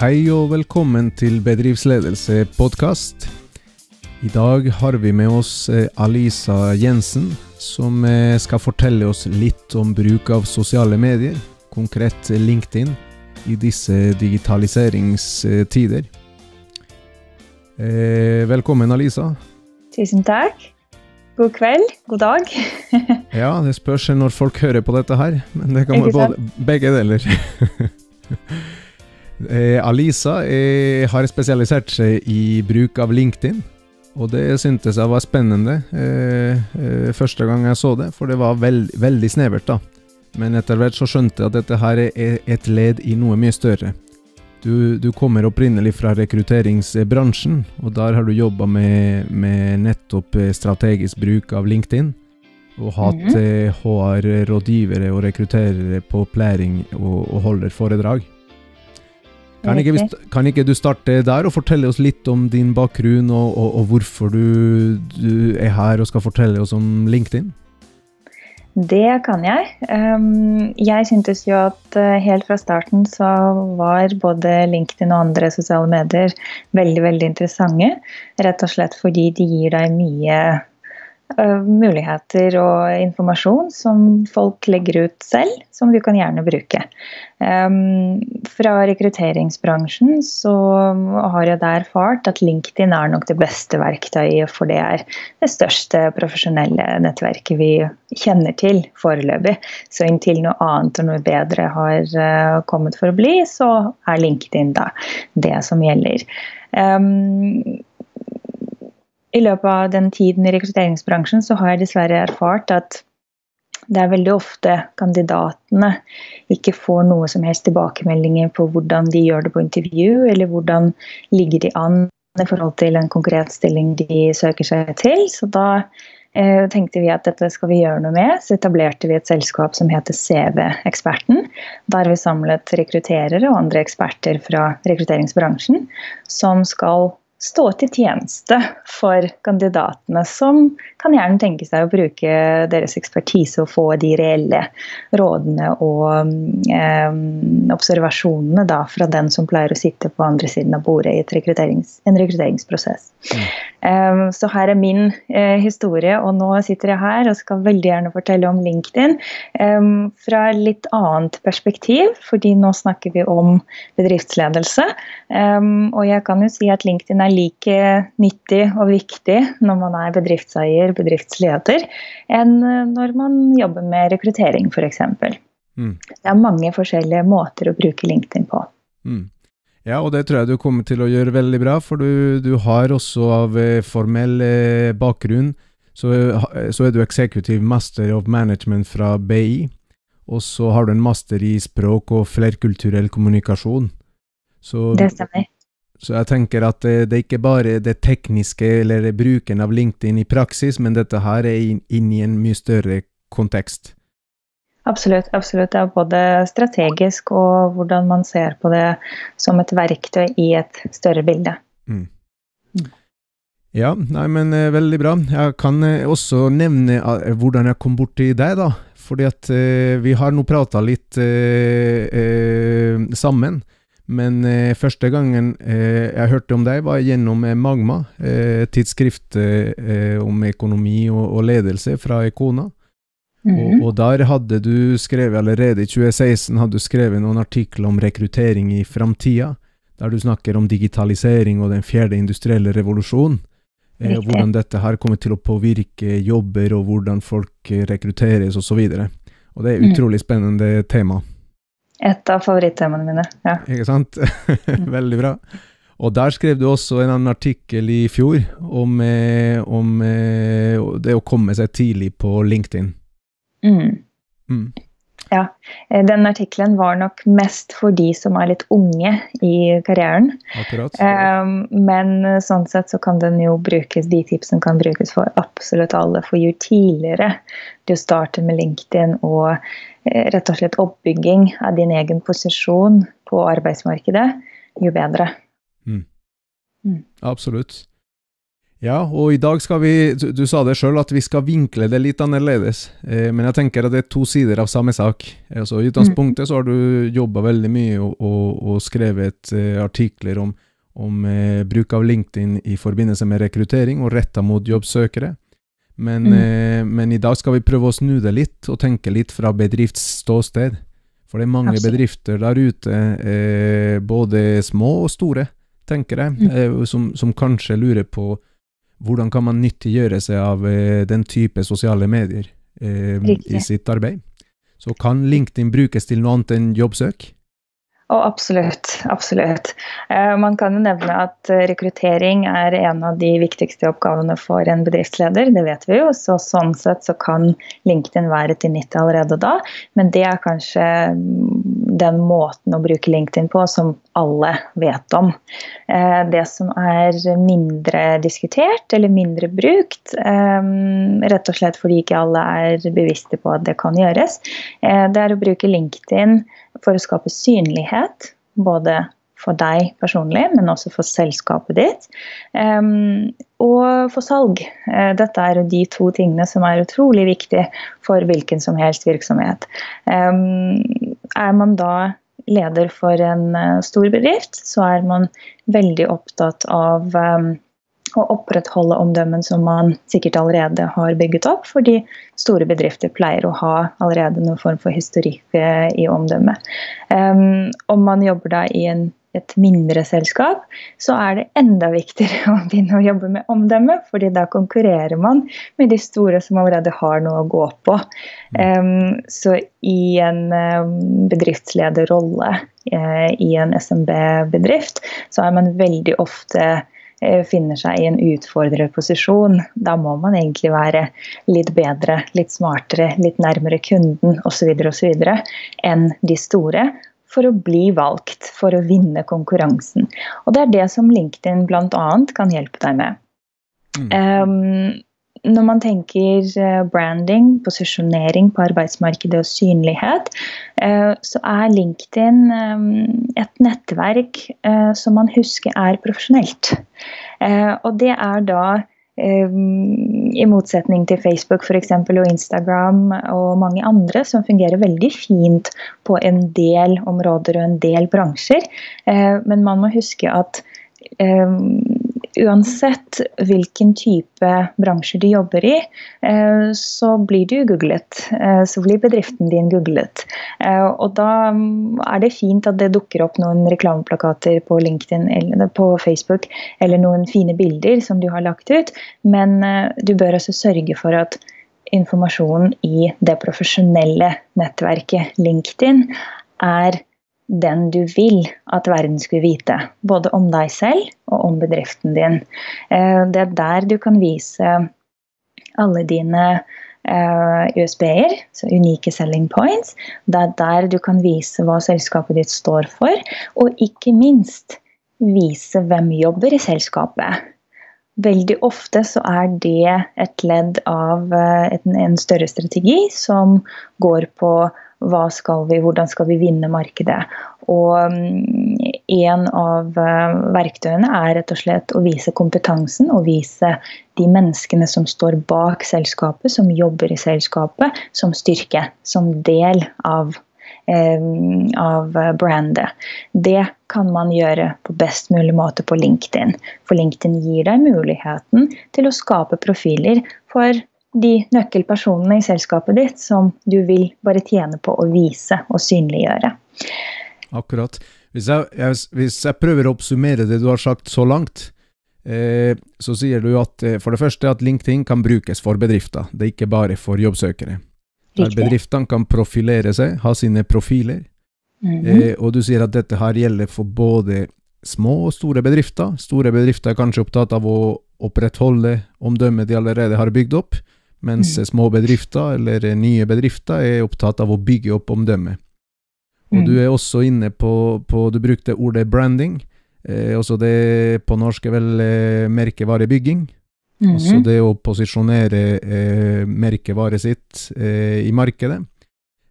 Hei og velkommen til Bedriftsledelse podkast. I dag har vi med oss eh, Alisa Jensen, som eh, skal fortelle oss litt om bruk av sosiale medier, konkret LinkedIn, i disse digitaliseringstider. Eh, velkommen, Alisa. Tusen takk. God kveld. God dag. ja, det spørs når folk hører på dette her, men det kan være både begge deler. Eh, Alisa eh, har spesialisert seg i bruk av LinkedIn. Og det syntes jeg var spennende eh, eh, første gang jeg så det, for det var veld, veldig snevert, da. Men etter hvert så skjønte jeg at dette her er et ledd i noe mye større. Du, du kommer opprinnelig fra rekrutteringsbransjen, og der har du jobba med, med, nettopp eh, strategisk bruk av LinkedIn. Og hatt mm -hmm. HR-rådgivere og rekrutterere på opplæring og, og holder foredrag. Kan ikke, kan ikke, du starte der og fortelle oss litt om din bakgrunn, og, og, og hvorfor du, du, er her og skal fortelle oss om LinkedIn? Det kan jeg. Um, jeg syntes jo at uh, helt fra starten så var både LinkedIn og andre sosiale medier veldig, veldig interessante. Rett og slett fordi de gir deg mye Eh, muligheter og informasjon som folk legger ut selv, som du kan gjerne bruke. Um, fra rekrutteringsbransjen så har jeg der erfart at LinkedIn er nok det beste verktøyet, for det er det største profesjonelle nettverket vi kjenner til foreløpig. Så inntil noe annet og noe bedre har uh, kommet for å bli, så er LinkedIn da det som gjelder. Um, i løpet av den tiden i rekrutteringsbransjen så har jeg dessverre erfart at det er veldig ofte kandidatene ikke får noe som helst tilbakemeldinger på hvordan de gjør det på intervju, eller hvordan ligger de an i forhold til en konkret stilling de søker seg til. Så da eh, tenkte vi at dette skal vi gjøre noe med. Så etablerte vi et selskap som heter CV-eksperten. Der vi samlet rekrutterere og andre eksperter fra rekrutteringsbransjen som skal stå til tjeneste for kandidatene, som kan gjerne tenke seg å bruke deres ekspertise og få de reelle rådene og eh, observasjonene da, fra den som pleier å sitte på andre siden av bordet i rekrutterings, en rekrutteringsprosess. Mm. Eh, så her er min eh, historie, og nå sitter jeg her og skal veldig gjerne fortelle om LinkedIn eh, fra litt annet perspektiv, fordi nå snakker vi om bedriftsledelse. Eh, og jeg kan jo si at LinkedIn er er like nyttig og viktig når man er bedriftseier, bedriftsleder, enn eh, når man jobber med rekruttering f.eks. Mm. Det er mange forskjellige måter å bruke LinkedIn på. Mm. Ja, og det tror jeg du kommer til å gjøre veldig bra, for du, du har også av eh, formell eh, bakgrunn så, så, er du executive master of management fra BI, og så har du en master i språk og flerkulturell kommunikasjon. Så, det stemmer. Så jeg tenker at det, er ikke bare det tekniske eller bruken av LinkedIn i praksis, men dette her er inn, inn i en mye større kontekst. Absolutt. absolutt. Det er både strategisk og hvordan man ser på det som et verktøy i et større bilde. Mm. Mm. Ja, nei, men eh, veldig bra. Jeg kan eh, også nevne uh, hvordan jeg kom borti deg, da. Fordi at eh, vi har nå prata litt eh, eh, sammen. Men eh, første gangen eh, jeg hørte om deg, var gjennom eh, Magma, eh, tidsskrift eh, om økonomi og, og, ledelse fra Ekona. Mm -hmm. og, mhm. og, der hadde du skrevet, allerede i 2016 hadde du skrevet noen artikler om rekruttering i framtida, der du snakker om digitalisering og den fjerde industrielle revolusjonen. Eh, hvordan dette her kommer til å påvirke jobber, og hvordan folk rekrutteres osv. Og, så og det er et utrolig spennende tema. Et av favorittemaene mine. ja. Ikke sant? Veldig bra. Og der skrev du også en annen artikkel i fjor om, eh, om eh, det å komme seg tidlig på LinkedIn. Mm. Mm. Ja, eh, den artikkelen var nok mest for de som er litt unge i karrieren. Akkurat. Um, men sånn sett så kan den jo brukes, de tipsene kan brukes for absolutt alle. For jo tidligere du starter med LinkedIn og rett og slett oppbygging av din egen posisjon på arbeidsmarkedet, jo bedre. Mm. Mm. Absolutt. Ja, og i dag skal vi Du, du sa det sjøl, at vi skal vinkle det litt annerledes. Eh, men jeg tenker at det er to sider av samme sak. Altså, I utgangspunktet så har du jobba veldig mye og, og, og skrevet eh, artikler om, om eh, bruk av LinkedIn i forbindelse med rekruttering og retta mot jobbsøkere. Men, mm. men, i dag skal vi prøve å snu det litt og tenke litt fra bedriftsståsted. For det er mange Absolutt. bedrifter der ute, eh, både små og store, tenker jeg, mm. eh, som, som kanskje lurer på hvordan kan man nyttiggjøre seg av eh, den type sosiale medier eh, i sitt arbeid? Så kan LinkedIn brukes til noe annet enn jobbsøk? Oh, absolutt. absolutt. Eh, man kan jo nevne at eh, rekruttering er en av de viktigste oppgavene for en bedriftsleder. Det vet vi jo. så Sånn sett så kan LinkedIn være til nytte allerede da. Men det er kanskje mm, den måten å bruke LinkedIn på som alle vet om. Eh, det som er mindre diskutert eller mindre brukt, rett og slett fordi ikke alle er bevisste på at det kan gjøres, det er å bruke LinkedIn for å skape synlighet. Både for deg personlig, men også for selskapet ditt. Um, og for salg. Uh, dette er de to tingene som er utrolig viktige for hvilken som helst virksomhet. Um, er man da leder for en uh, stor bedrift, så er man veldig opptatt av um, å opprettholde omdømmen som man sikkert allerede har bygget opp, fordi store bedrifter pleier å ha allerede noen form for historikk eh, i omdømmet. Um, om man jobber da i en, et mindre selskap, så er det enda viktigere å begynne å jobbe med omdømme, fordi da konkurrerer man med de store som allerede har noe å gå på. Um, så i en bedriftslederrolle uh, i en SMB-bedrift, så er man veldig ofte finner seg i en utfordret posisjon. Da må man egentlig være litt bedre, litt smartere, litt nærmere kunden osv. osv. enn de store for å bli valgt, for å vinne konkurransen. Og Det er det som LinkedIn bl.a. kan hjelpe deg med. Mm. Um, når man tenker eh, branding, posisjonering på arbeidsmarkedet og synlighet, eh, så er LinkedIn eh, et nettverk som man husker er profesjonelt. Og det er da i motsetning til Facebook for eksempel, og Instagram og mange andre, som fungerer veldig fint på en del områder og en del bransjer. Men man må huske at uansett hvilken type bransjer du jobber i, eh, så blir du googlet. Eh, så blir bedriften din googlet. Eh, og da mm, er det fint at det dukker opp noen reklameplakater på LinkedIn eller på Facebook, eller noen fine bilder som du har lagt ut, men du bør også sørge for at informasjonen i det profesjonelle nettverket LinkedIn er den du vil at verden skulle vite. Både om deg selv og om bedriften din. Eh, det er der du kan vise alle dine eh, USB-er, så unike selling points. Det er der du kan vise hva selskapet ditt står for, og ikke minst vise hvem jobber i selskapet. Veldig ofte så er det et ledd av eh, en større strategi som går på hva skal vi, hvordan skal vi vinne markedet? Og mm, en av eh, verktøyene er rett og slett å vise kompetansen og vise de menneskene som står bak selskapet, som jobber i selskapet, som styrke, som del av, eh, av brandet. Det kan man gjøre på best mulig måte på LinkedIn. For LinkedIn gir deg muligheten til å skape profiler for de nøkkelpersonene i selskapet ditt som du vil bare tjene på å vise og synliggjøre. Akkurat. Hvis jeg, jeg, hvis jeg prøver å oppsummere det du har sagt så langt, eh, så sier du at eh, for det første at LinkedIn kan brukes for bedrifter, det er ikke bare for jobbsøkere. Der bedriftene kan profilere seg, ha sine profiler. Mm -hmm. eh, og du sier at dette her gjelder for både små og store bedrifter. Store bedrifter er kanskje opptatt av å opprettholde omdømmet de allerede har bygd opp, mens mm. små bedrifter eller nye bedrifter er opptatt av å bygge opp omdømmet. Og mm. du er også inne på, på Du brukte ordet branding. Eh, også det på norsk er vel eh, merkevarebygging. Mm Altså det å posisjonere eh, merkevaret sitt eh, i markedet,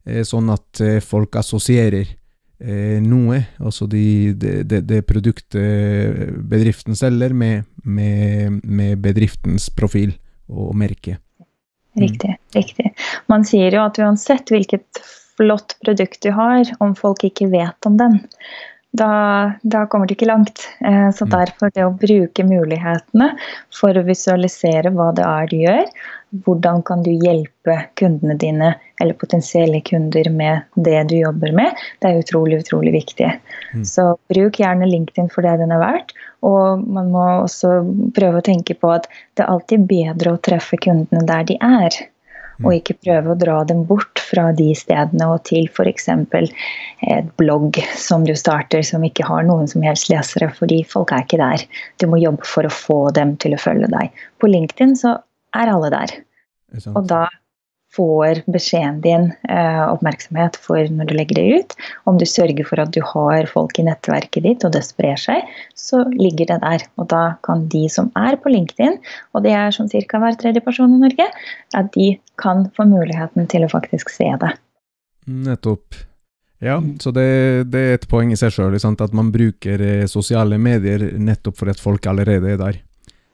eh, sånn at eh, folk assosierer eh, noe, altså de, det, det, det produktet bedriften selger, med, med, med bedriftens profil og merke. Riktig. riktig. Man sier jo at uansett hvilket flott produkt du har, om folk ikke vet om den, da, da, kommer du ikke langt. Eh, så mm. derfor det å bruke mulighetene for å visualisere hva det er du gjør, hvordan kan du hjelpe kundene dine eller potensielle kunder med det du jobber med, det er utrolig, utrolig viktig. Mm. Så bruk gjerne LinkedIn for det den er verdt. Og man må også prøve å tenke på at det er alltid bedre å treffe kundene der de er. Og ikke prøve å dra dem bort fra de stedene og til f.eks. et blogg som du starter som ikke har noen som helst lesere, fordi folk er ikke der. Du må jobbe for å få dem til å følge deg. På LinkedIn så er alle der. Og da får beskjeden din eh, oppmerksomhet for når du legger det ut. Om du sørger for at du har folk i nettverket ditt, og det sprer seg, så ligger det der. Og da kan de som er på LinkedIn, og det er sånn ca. hver tredje person i Norge, at de kan få muligheten til å faktisk se det. Nettopp. Ja, så det, det er et poeng i seg sjøl, at man bruker eh, sosiale medier nettopp fordi at folk allerede er der.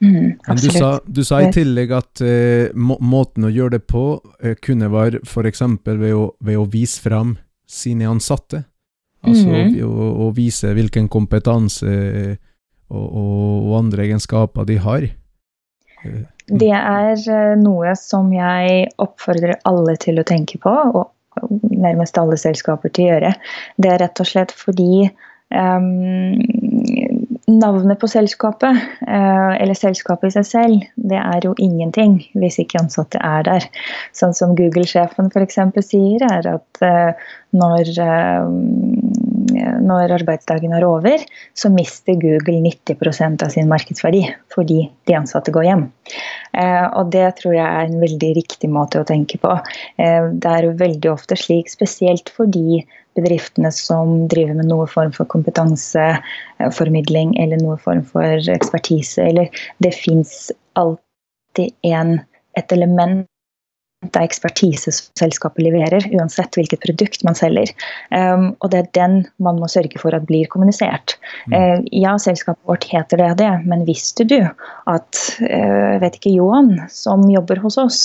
Mm, Men du sa, du sa, i tillegg at uh, må, måten å gjøre det på uh, kunne være f.eks. Ved, å, ved å vise fram sine ansatte. Altså mm. å, å, vise hvilken kompetanse og, og, og, andre egenskaper de har. Det er noe som jeg oppfordrer alle til å tenke på, og nærmest alle selskaper til å gjøre. Det er rett og slett fordi um, Navnet på selskapet, eh, eller selskapet i seg selv, det er jo ingenting hvis ikke ansatte er der. Sånn som Google-sjefen f.eks. sier, er at eh, når, eh, når arbeidsdagen er over, så mister Google 90% av sin markedsverdi fordi de ansatte går hjem. Og det tror jeg er en veldig riktig måte å tenke på. Det er veldig ofte slik, spesielt fordi bedriftene som driver med noe form for kompetanseformidling eller noe form for ekspertise. Eller det fins alltid en, et element det er ekspertise selskapet leverer, uansett hvilket produkt man selger. Um, og det er den man må sørge for at blir kommunisert. Mm. Uh, ja, selskapet vårt heter det det, men visste du at uh, vet ikke Johan, som jobber hos oss,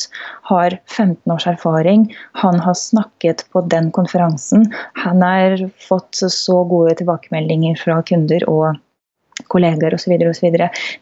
har 15 års erfaring, han har snakket på den konferansen, han har fått så gode tilbakemeldinger fra kunder og kolleger osv. osv.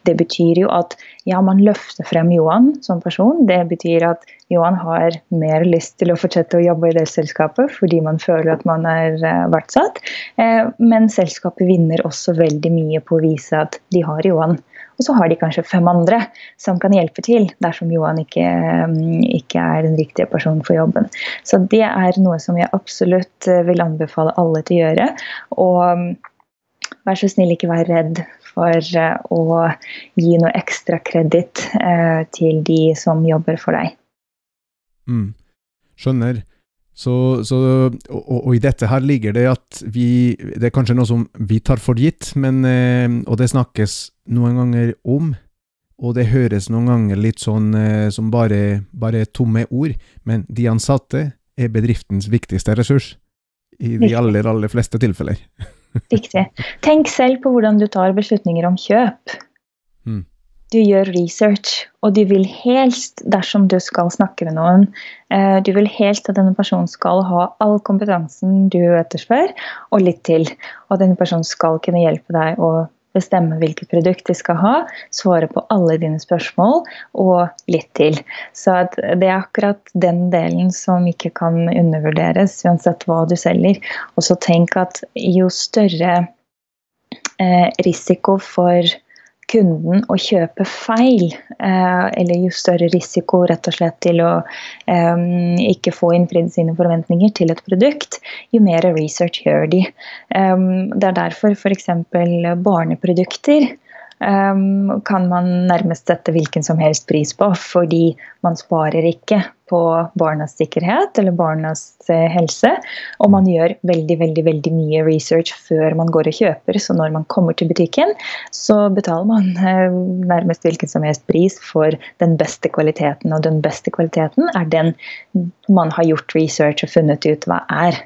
Det betyr jo at ja, man løfter frem Johan som person. Det betyr at Johan har mer lyst til å fortsette å jobbe i det selskapet fordi man føler at man er uh, verdsatt. Uh, men selskapet vinner også veldig mye på å vise at de har Johan. Og så har de kanskje fem andre som kan hjelpe til dersom Johan ikke, um, ikke er den riktige personen for jobben. Så det er noe som jeg absolutt vil anbefale alle til å gjøre. Og vær så snill, ikke vær redd for eh, å gi noe ekstra kreditt eh, til de som jobber for deg. Mm. Skjønner. Så, så og, og, i dette her ligger det at vi Det er kanskje noe som vi tar for gitt, men, eh, og det snakkes noen ganger om. Og det høres noen ganger litt sånn som bare, bare tomme ord, men de ansatte er bedriftens viktigste ressurs. I de aller, aller fleste tilfeller. Riktig. Tenk selv på hvordan du tar beslutninger om kjøp. Mm. Du gjør research, og du vil helst, dersom du skal snakke med noen, eh, du vil helst at denne personen skal ha all kompetansen du etterspør, og litt til. Og denne personen skal kunne hjelpe deg å bestemme hvilket produkt de skal ha, svare på alle dine spørsmål og litt til. Så det er akkurat den delen som ikke kan undervurderes, uansett hva du selger. Og så tenk at jo større eh, risiko for kunden å kjøpe feil, eh, eller jo større risiko rett og slett til å um, ikke få innfridd sine forventninger til et produkt, jo mer research gjør de. Um, det er derfor f.eks. barneprodukter kan man nærmest sette hvilken som helst pris på, fordi man sparer ikke på barnas sikkerhet eller barnas eh, helse. Og man gjør veldig veldig, veldig mye research før man går og kjøper. Så når man kommer til butikken, så betaler man eh, nærmest hvilken som helst pris for den beste kvaliteten. Og den beste kvaliteten er den man har gjort research og funnet ut hva er.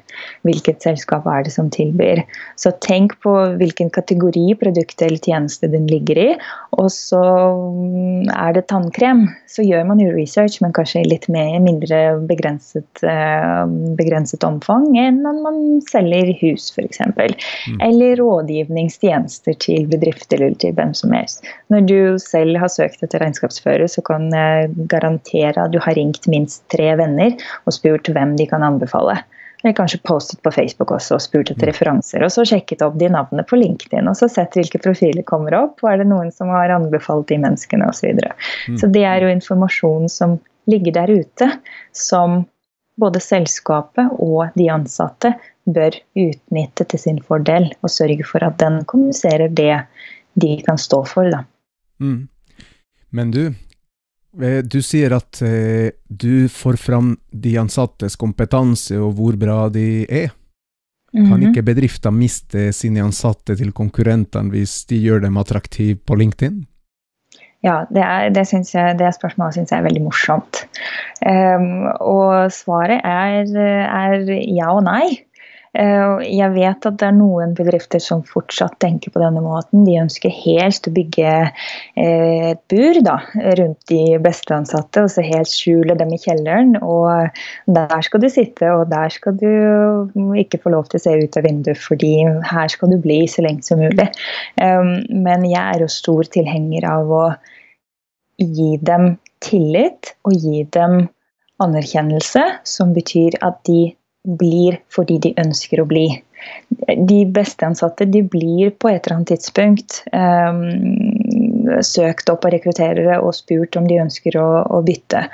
Hvilket selskap er det som tilbyr. Så tenk på hvilken kategori produkt eller tjeneste den ligger i. Og så mm, er det tannkrem, så gjør man jo research, men kanskje litt mer mindre begrenset, eh, begrenset omfang enn når man selger hus, f.eks. Mm. Eller rådgivningstjenester til bedrifter eller til hvem som helst. Når du selv har søkt etter regnskapsfører, så kan jeg garantere at du har ringt minst tre venner og spurt hvem de kan anbefale. Eller kanskje postet på Facebook også og spurt etter mm. referanser. Og så sjekket opp de navnene på LinkedIn og så sett hvilke profiler kommer opp. Og er det noen som har anbefalt de menneskene osv. Så, videre. mm. så det er jo informasjon som ligger der ute, som både selskapet og de ansatte bør utnytte til sin fordel, og sørge for at den kommuniserer det de kan stå for. Da. Mm. Men du, eh, du sier at eh, du får fram de ansattes kompetanse og hvor bra de er. Kan mhm. ikke bedrifter miste sine ansatte til konkurrentene hvis de gjør dem attraktive på LinkedIn? Ja, det, er, det, jeg, det spørsmålet syns jeg er veldig morsomt. Um, og svaret er, er, ja og nei. Uh, jeg vet at det er noen bedrifter som fortsatt tenker på denne måten. De ønsker helst å bygge uh, et bur da, rundt de beste ansatte og så helt skjule dem i kjelleren. Og der skal du sitte, og der skal du ikke få lov til å se ut av vinduet, fordi her skal du bli så lenge som mulig. Um, men jeg er jo stor tilhenger av å gi dem tillit og gi dem anerkjennelse, som betyr at de blir fordi de ønsker å bli. De beste ansatte de blir på et eller annet tidspunkt um, søkt opp av rekrutterere og spurt om de ønsker å, å, bytte.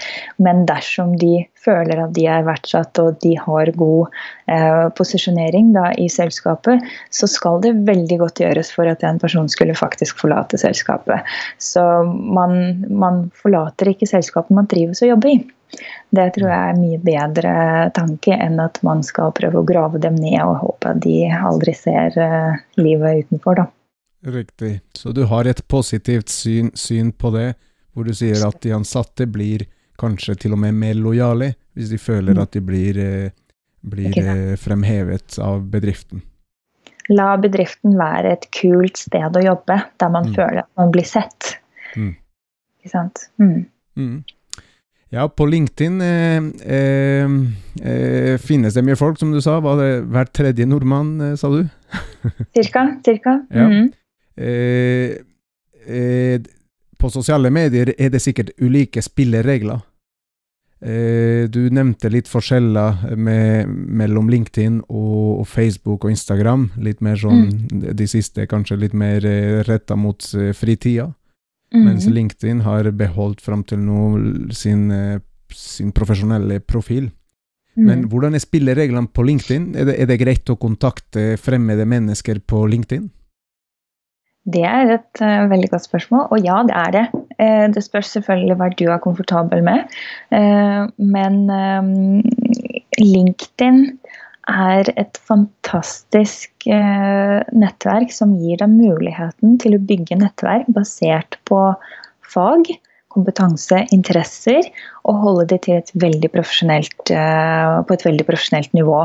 Men dersom de føler at de er verdsatt og de har god uh, posisjonering da, i selskapet, så skal det veldig godt gjøres for at en person skulle faktisk forlate selskapet. Så man, man forlater ikke selskapet man trives å jobbe i. Det tror jeg er mye bedre tanke enn at man skal prøve å grave dem ned og håpe de aldri ser uh, livet utenfor. da. Riktig. Så du har et positivt syn, syn, på det, hvor du sier at de ansatte blir kanskje til og med mer lojale hvis de føler mm. at de blir, uh, blir uh, fremhevet av bedriften. La bedriften være et kult sted å jobbe, der man mm. føler at man blir sett. Mm. Ikke sant? Mm. Ja, på LinkedIn eh, eh, eh, finnes det mye folk, som du sa. Var det hver tredje nordmann, eh, sa du? cirka. cirka. Ja. Mm -hmm. på sosiale medier er det sikkert ulike spilleregler. du nevnte litt forskjeller med, mellom LinkedIn og, og, Facebook og Instagram. Litt mer sånn mm. de siste, kanskje litt mer retta mot fritida. Mm. Mens LinkedIn har beholdt fram til nå sin, eh, sin profesjonelle profil. Mm. Men hvordan er spillereglene på LinkedIn? Er det, er det, greit å kontakte fremmede mennesker på LinkedIn? Det er et uh, veldig godt spørsmål, og ja, det er det. Uh, det spørs selvfølgelig hva du er komfortabel med. Uh, men LinkedIn er et fantastisk eh, nettverk som gir deg muligheten til å bygge nettverk basert på fag, kompetanse, interesser, og holde det til et veldig uh, på et veldig profesjonelt nivå.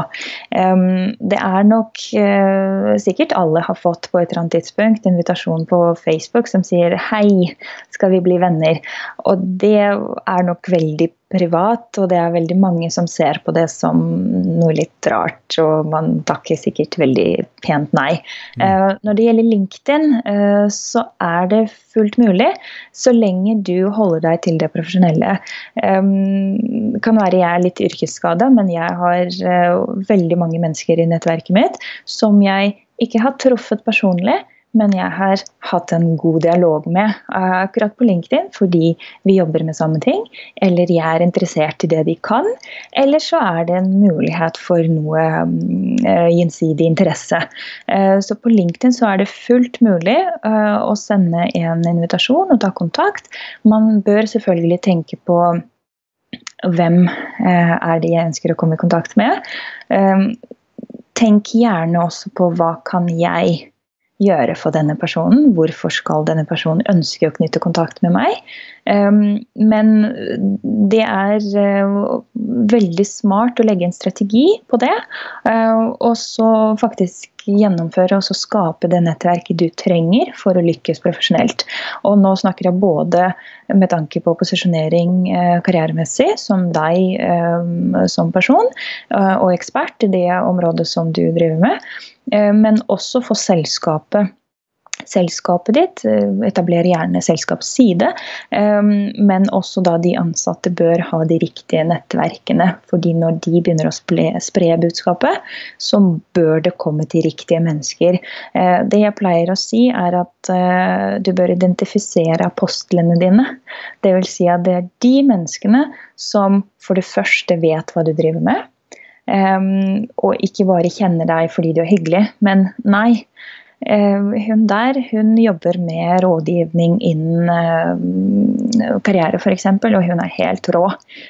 Det er nok uh, sikkert alle har fått på et eller annet tidspunkt invitasjon på Facebook som sier 'hei, skal vi bli venner'? Og det er nok veldig privat, og det er veldig mange som ser på det som noe litt rart, og man takker sikkert veldig pent nei. Mm. Uh, når det gjelder LinkedIn, uh, så er det fullt mulig, så lenge du holder deg til det profesjonelle. Det kan være jeg er litt yrkesskada, men jeg har uh, veldig mange mennesker i nettverket mitt som jeg ikke har truffet personlig, men jeg har hatt en god dialog med uh, akkurat på LinkedIn fordi vi jobber med samme ting, eller jeg er interessert i det de kan, eller så er det en mulighet for noe um, gjensidig interesse. Uh, så på LinkedIn så er det fullt mulig å sende en invitasjon og ta kontakt. Man bør selvfølgelig tenke på hvem er det jeg ønsker å komme i kontakt med. Tenk gjerne også på hva kan jeg gjøre for denne personen? Hvorfor skal denne personen ønske å knytte kontakt med meg? Ehm, men det er eh, veldig smart å legge en strategi på det, eh, og så faktisk gjennomføre og skape det nettverket du trenger for å lykkes profesjonelt. Og nå snakker jeg både med tanke på posisjonering eh, karrieremessig, som deg som person og ekspert i det området som du driver med, men også for selskapet selskapet ditt. Eh, etablere gjerne selskapsside. Ehm, men også da de ansatte bør ha de riktige nettverkene. fordi når de begynner å spre budskapet, så bør det komme til riktige mennesker. Eh, det jeg pleier å si, er at eh, du bør identifisere apostlene dine. Dvs. Si at det er de menneskene som for det første vet hva du driver med. Um, og ikke bare kjenner deg fordi du er hyggelig, men nei. Eh, hun der hun jobber med rådgivning innen eh, karriere f.eks., og hun er helt rå.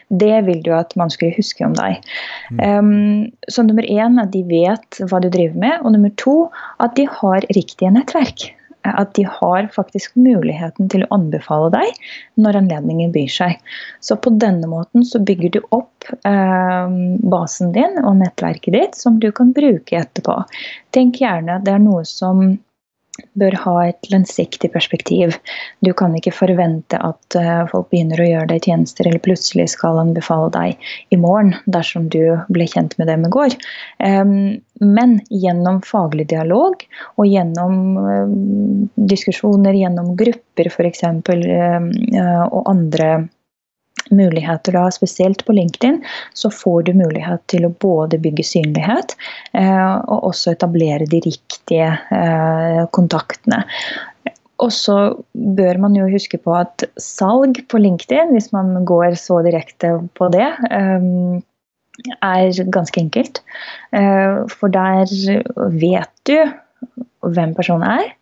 Det vil du at man skulle huske om deg. Mm. Um, så nummer én at de vet hva du driver med, og nummer to at de har riktige nettverk at de har faktisk muligheten til å anbefale deg når anledningen byr seg. Så på denne måten så bygger du opp eh, basen din og nettverket ditt som du kan bruke etterpå. Tenk gjerne at det er noe som bør ha et langsiktig perspektiv. Du kan ikke forvente at uh, folk begynner å gjøre deg tjenester, eller plutselig skal anbefale deg i morgen dersom du ble kjent med dem i går. Men gjennom faglig dialog og gjennom um, diskusjoner, gjennom grupper f.eks. Uh, og andre muligheter da, spesielt på LinkedIn, så får du mulighet til å både bygge synlighet eh, og også etablere de riktige eh, kontaktene. Og så bør man jo huske på at salg på LinkedIn, hvis man går så direkte på det, eh, er ganske enkelt. Eh, for der vet du hvem personen er,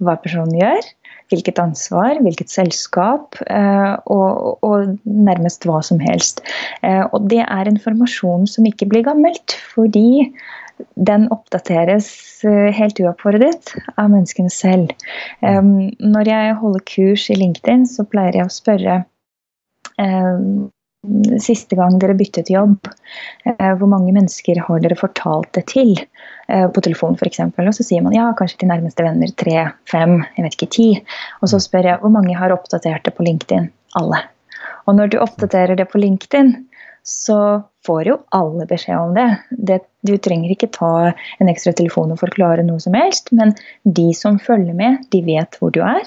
hva personen gjør hvilket ansvar, hvilket selskap, eh, og, og, nærmest hva som helst. Eh, og det er informasjon som ikke blir gammelt, fordi den oppdateres eh, helt uoppfordret av menneskene selv. Når jeg holder kurs i LinkedIn, så pleier jeg å spørre siste gang dere byttet jobb, eh, hvor mange mennesker har dere fortalt det til? Eh, på telefon f.eks. Og så sier man ja, kanskje til nærmeste venner tre, fem, jeg vet ikke, ti. Og så spør jeg hvor mange har oppdatert det på LinkedIn? Alle. Og når du oppdaterer det på LinkedIn, så får jo alle beskjed om det. det. Du trenger ikke ta en ekstra telefon og forklare noe som helst, men de som følger med, de vet hvor du er.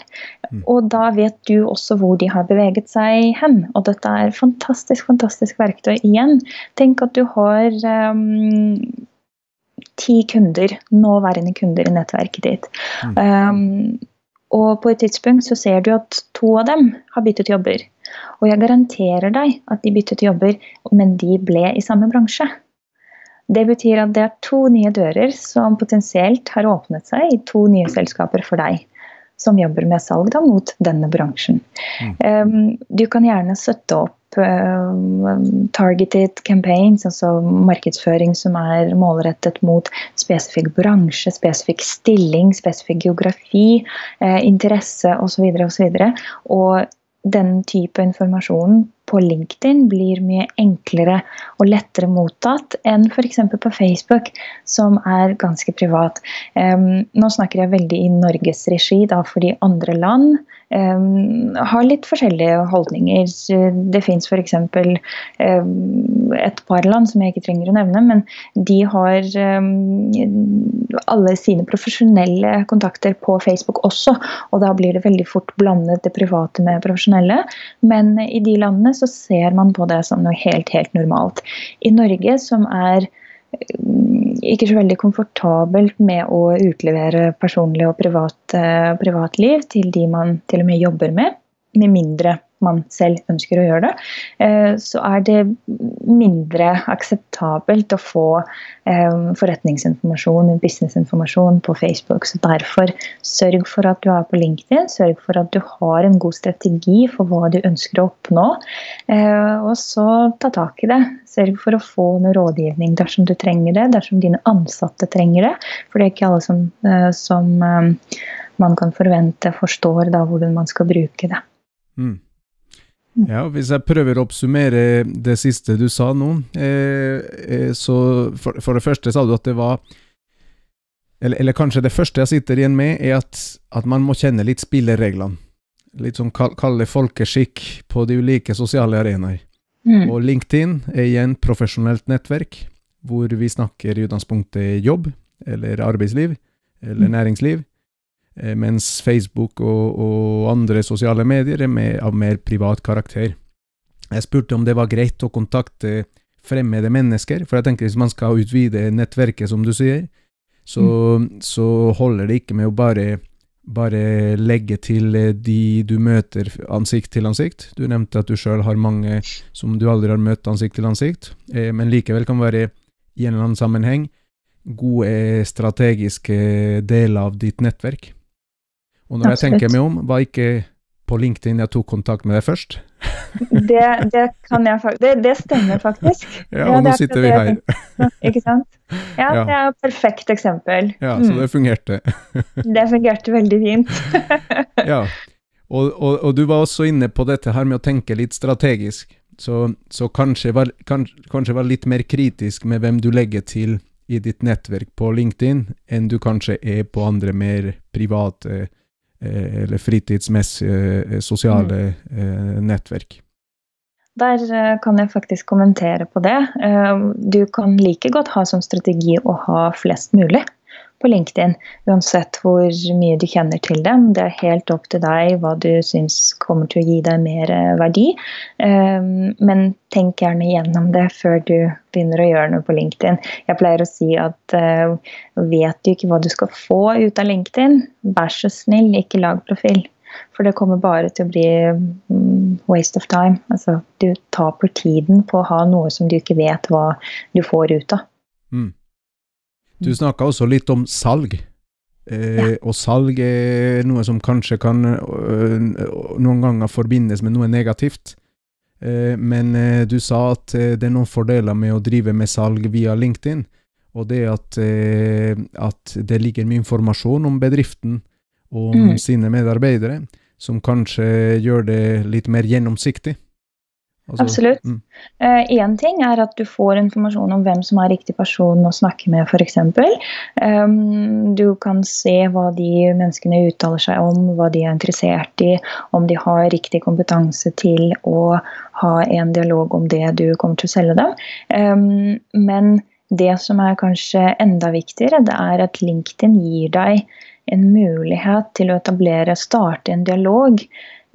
Mm. Og da vet du også hvor de har beveget seg hen. Og dette er fantastisk, fantastisk verktøy. Igjen, tenk at du har um, ti kunder, nåværende kunder i nettverket ditt. Um, og på et tidspunkt så ser du at to av dem har byttet jobber. Og jeg garanterer deg at de byttet jobber, men de ble i samme bransje. Det betyr at det er to nye dører som potensielt har åpnet seg i to nye selskaper for deg. Som jobber med salg da, mot denne bransjen. Mm. Um, du kan gjerne støtte opp uh, targeted campaigns, altså markedsføring som er målrettet mot spesifikk bransje, spesifikk stilling, spesifikk geografi, uh, interesse osv. osv. Og, og den type informasjonen på LinkedIn blir mye enklere og lettere mottatt enn f.eks. på Facebook, som er ganske privat. Um, nå snakker jeg veldig i Norges regi, da, fordi andre land um, har litt forskjellige holdninger. Det fins f.eks. Um, et par land som jeg ikke trenger å nevne, men de har alle sine profesjonelle kontakter på Facebook også, og da blir det veldig fort blandet det private med profesjonelle. Men i de landene så ser man på det som noe helt, helt normalt. I Norge, som er mm, ikke så veldig komfortabelt med å utlevere personlig og privat, uh, privatliv til de man til og med jobber med, med mindre man selv ønsker å gjøre det, eh, så er det mindre akseptabelt å få eh, forretningsinformasjon, businessinformasjon på Facebook. Så derfor sørg for at du er på LinkedIn, sørg for at du har en god strategi for hva du ønsker å oppnå, og så ta tak i det. Sørg for å få noe rådgivning dersom du trenger det, dersom dine ansatte trenger det. For det er ikke alle som, som man kan forvente forstår da hvordan man skal bruke det. Mm. Ja, Hvis jeg prøver å oppsummere det siste du sa nå, eh, eh, så for, for, det første sa du at det var eller, eller, kanskje det første jeg sitter igjen med, er at, at man må kjenne litt spillereglene. Litt sånn kall, kall folkeskikk på de ulike sosiale arenaer. Mm. Og LinkedIn er igjen profesjonelt nettverk, hvor vi snakker i utgangspunktet jobb, eller arbeidsliv, eller mm. næringsliv. Eh, mens Facebook og, og, andre sosiale medier er med, av mer privat karakter. Jeg spurte om det var greit å kontakte fremmede mennesker, for jeg tenker hvis man skal utvide nettverket, som du sier, så, mm. så holder det ikke med å bare, bare legge til eh, de du møter ansikt til ansikt. Du nevnte at du sjøl har mange som du aldri har møtt ansikt til ansikt, eh, men likevel kan være i en eller annen sammenheng gode strategiske deler av ditt nettverk. Og når Absolutt. jeg tenker meg om, var ikke på LinkedIn jeg tok kontakt med deg først? det, det, kan jeg det, det stemmer faktisk. Ja, og ja, nå sitter vi her. ikke sant? Ja, ja, det er et perfekt eksempel. Ja, Så det fungerte? det fungerte veldig fint. ja, og, og, og, du var også inne på dette her med å tenke litt strategisk. Så, så kanskje, var, kanskje, kanskje var litt mer kritisk med hvem du legger til i ditt nettverk på LinkedIn, enn du kanskje er på andre mer private Eh, eller fritidsmessige eh, sosiale mm. nettverk. Der kan jeg faktisk kommentere på det. Du kan like godt ha som strategi å ha flest mulig på LinkedIn. Uansett hvor mye du kjenner til dem. Det er helt opp til deg hva du syns kommer til å gi deg mer eh, verdi. Ehm, men tenk gjerne gjennom det før du begynner å gjøre noe på LinkedIn. Jeg pleier å si at uh, vet du ikke hva du skal få ut av LinkedIn, vær så snill, ikke lag profil. For det kommer bare til å bli um, waste of time. Altså, du taper tiden på å ha noe som du ikke vet hva du får ut av. Mm. Du snakka også litt om salg. Eh, ja. Og salg er noe som kanskje kan øh, noen ganger forbindes med noe negativt. Eh, men eh, du sa at øh, det er noen fordeler med å drive med salg via LinkedIn. Og det at, øh, at det ligger mye informasjon om bedriften og om mm. sine medarbeidere, som kanskje gjør det litt mer gjennomsiktig. Altså, Absolutt. Én mm. uh, ting er at du får informasjon om hvem som er riktig person å snakke med, f.eks. Um, du kan se hva de menneskene uttaler seg om, hva de er interessert i, om de har riktig kompetanse til å ha en dialog om det du kommer til å selge dem. Um, men det som er kanskje enda viktigere, det er at LinkedIn gir deg en mulighet til å etablere, starte en dialog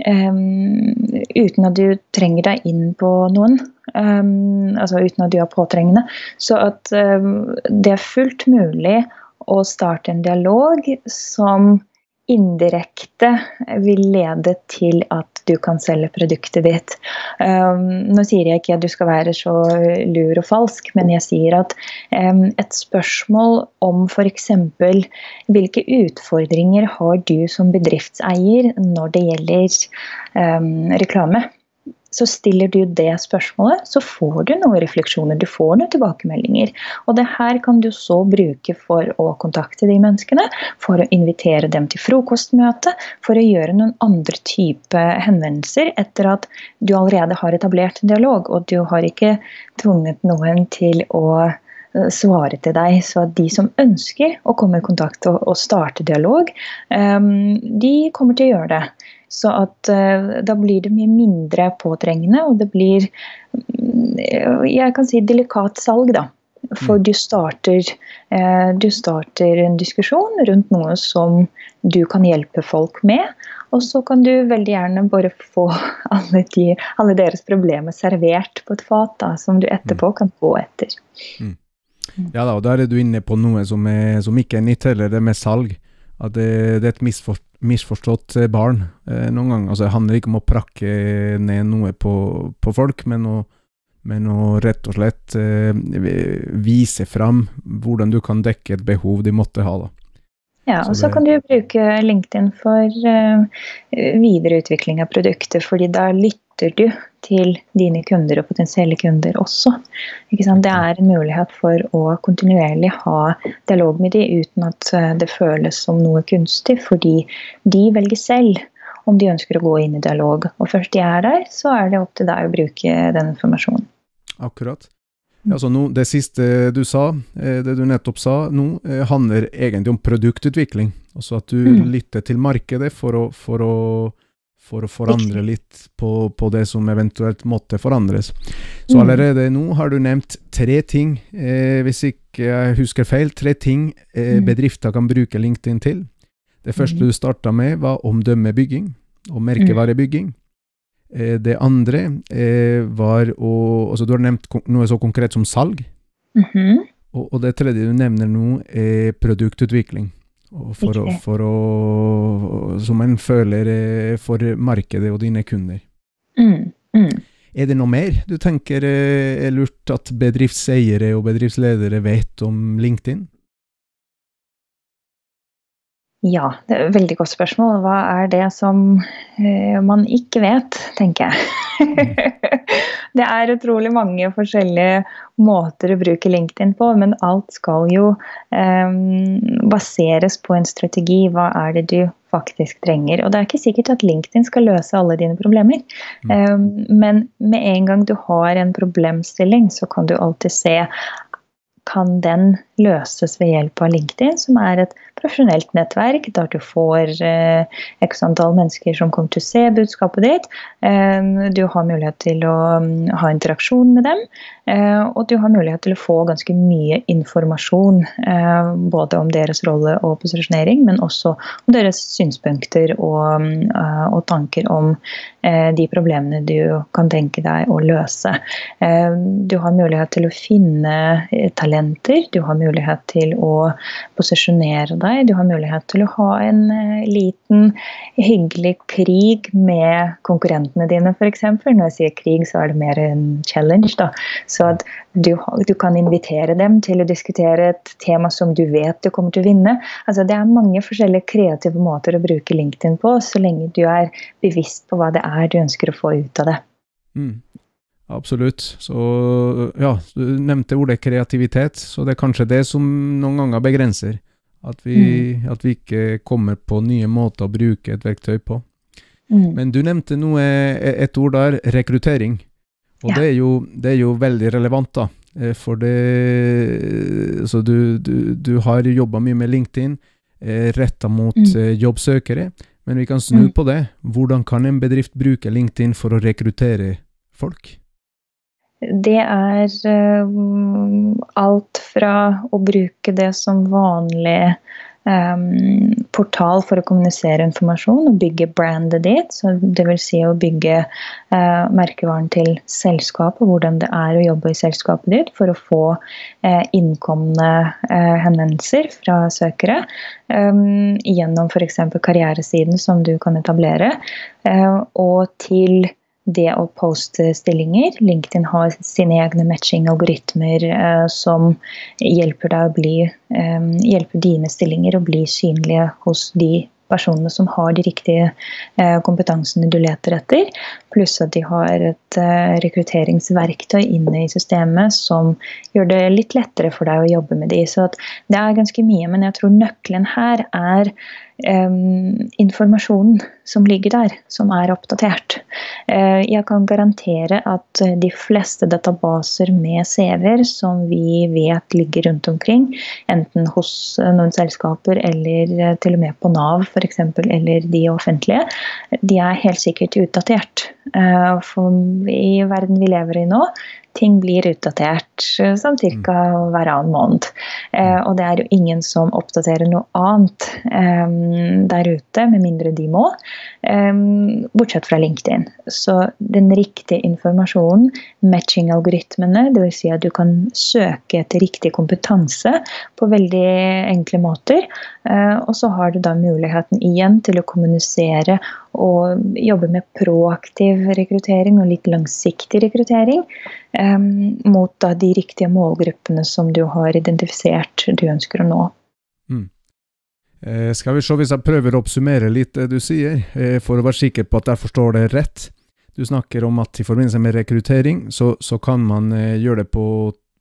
Um, uten at du trenger deg inn på noen. Um, altså uten at du er påtrengende. Så at um, det er fullt mulig å starte en dialog som indirekte vil lede til at du kan selge produktet ditt. Um, nå sier jeg ikke at du skal være så lur og falsk, men jeg sier at um, et spørsmål om f.eks. hvilke utfordringer har du som bedriftseier når det gjelder um, reklame? Så stiller du det spørsmålet, så får du noen refleksjoner, du får noen tilbakemeldinger. Og det her kan du så bruke for å kontakte de menneskene, for å invitere dem til frokostmøte, for å gjøre noen andre type henvendelser etter at du allerede har etablert en dialog, og du har ikke tvunget noen til å eh, svare til deg. Så at de som ønsker å komme i kontakt og, starte dialog, eh, de kommer til å gjøre det. Så at uh, da blir det mye mindre påtrengende, og det blir mm, jeg kan si delikat salg, da. For mm. du starter, uh, du starter en diskusjon rundt noe som du kan hjelpe folk med. Og så kan du veldig gjerne bare få alle, de, alle deres problemer servert på et fat, da, som du etterpå mm. kan gå etter. Mm. Ja da, og der er du inne på noe som, er, som ikke er nytt heller, det med salg. At det, det er et misfor, misforstått barn noen ganger. Altså, det handler ikke om å prakke ned noe på, på folk, men å, men å, rett og slett vise fram hvordan du kan dekke et behov de måtte ha. da. Ja, og så kan du bruke LinkedIn for uh, videreutvikling av produkter, fordi da lytter du til dine kunder og potensielle kunder også. Det er en mulighet for å kontinuerlig ha dialog med dem uten at eh, det føles som noe kunstig, fordi de velger selv om de ønsker å gå inn i dialog. Og først de er der, så er det opp til deg å bruke den informasjonen. Akkurat. Altså nå, det siste du sa, eh, det du nettopp sa nå, eh, handler egentlig om produktutvikling. Altså at du mm. lytter til markedet for å, for å, for å forandre litt på, på, det som eventuelt måtte forandres. Så mm. allerede nå har du nevnt tre ting, eh, hvis ikke jeg husker feil, tre ting eh, mm. bedrifter kan bruke LinkedIn til. Det første du starta med, var omdømmebygging og merkevarebygging. Eh, det andre eh, var å altså Du har nevnt noe så konkret som salg. Mm -hmm. og, og, det tredje du nevner nå, er produktutvikling. For å, for å, som en føler eh, for markedet og dine kunder. Mm, mm. Er det noe mer du tenker er lurt at bedriftseiere og bedriftsledere vet om LinkedIn? Ja, det er et veldig godt spørsmål. Hva er det som eh, man ikke vet, tenker jeg. det er utrolig mange forskjellige måter å bruke LinkedIn på, men alt skal jo eh, baseres på en strategi. Hva er det du faktisk trenger? Og det er ikke sikkert at LinkedIn skal løse alle dine problemer. Mm. Eh, men med en gang du har en problemstilling, så kan du alltid se kan den løses ved hjelp av LinkedIn, som er et profesjonelt nettverk der du får eh, x antall mennesker som kommer til å se budskapet ditt. Eh, du har mulighet til å um, ha interaksjon med dem, eh, og du har mulighet til å få ganske mye informasjon. Eh, både om deres rolle og posisjonering, men også om deres synspunkter og, eh, og tanker om eh, de problemene du kan tenke deg å løse. du har mulighet til å finne talenter, du har mulighet til å posisjonere deg. Du har mulighet til å ha en eh, liten, hyggelig krig med konkurrentene dine, f.eks. Når jeg sier krig, så er det mer en challenge. Da. Så at du, du, kan invitere dem til å diskutere et tema som du vet du kommer til å vinne. Altså, det er mange forskjellige kreative måter å bruke LinkedIn på, så lenge du er bevisst på hva det er du ønsker å få ut av det. Mm. Absolutt. Så ja, du nevnte ordet kreativitet, så det er kanskje det som noen ganger begrenser. At vi, mm. at vi, ikke kommer på nye måter å bruke et verktøy på. Mm. Men du nevnte noe, et ord der, rekruttering. Og ja. det, er jo, det, er jo, veldig relevant, da. Eh, for det Så du, du, du har jobba mye med LinkedIn, eh, retta mot mm. Eh, jobbsøkere. Men vi kan snu mm. på det. Hvordan kan en bedrift bruke LinkedIn for å rekruttere folk? Det er uh, alt fra å bruke det som vanlig um, portal for å kommunisere informasjon og bygge brandet ditt. Så Dvs. Si å bygge uh, merkevaren til selskapet, hvordan det er å jobbe i selskapet ditt for å få innkomne henvendelser fra søkere. Um, gjennom f.eks. karrieresiden som du kan etablere. og til det å poste stillinger. LinkedIn har sine egne matching-algoritmer eh, som hjelper, bli, eh, hjelper dine stillinger å bli synlige hos de personene som har de riktige eh, kompetansene du leter etter. Pluss at de har et eh, rekrutteringsverktøy inne i systemet som gjør det litt lettere for deg å jobbe med de. Så det er ganske mye, men jeg tror nøkkelen her er informasjonen som ligger der, som er oppdatert. Uh, jeg kan garantere at de fleste databaser med CV-er som vi vet ligger rundt omkring, enten hos noen selskaper eller til og med på Nav f.eks., eller de offentlige, de er helt sikkert utdatert. For i verden vi lever i nå, ting blir utdatert sånn ca. hver annen måned. Eh, og det er jo ingen som oppdaterer noe annet eh, der ute, med mindre de må. Eh, bortsett fra LinkedIn. Så den riktige informasjonen, matching-algoritmene, dvs. Si at du kan søke etter riktig kompetanse på veldig enkle måter. Eh, og så har du da muligheten igjen til å kommunisere og jobbe med proaktiv rekruttering og litt langsiktig rekruttering um, mot da de riktige målgruppene som du har identifisert du ønsker å nå. Mm. Eh, skal vi se hvis jeg prøver å oppsummere litt det du sier, eh, for å være sikker på at jeg forstår det rett. Du snakker om at i forbindelse med rekruttering, så, så kan man eh, gjøre det på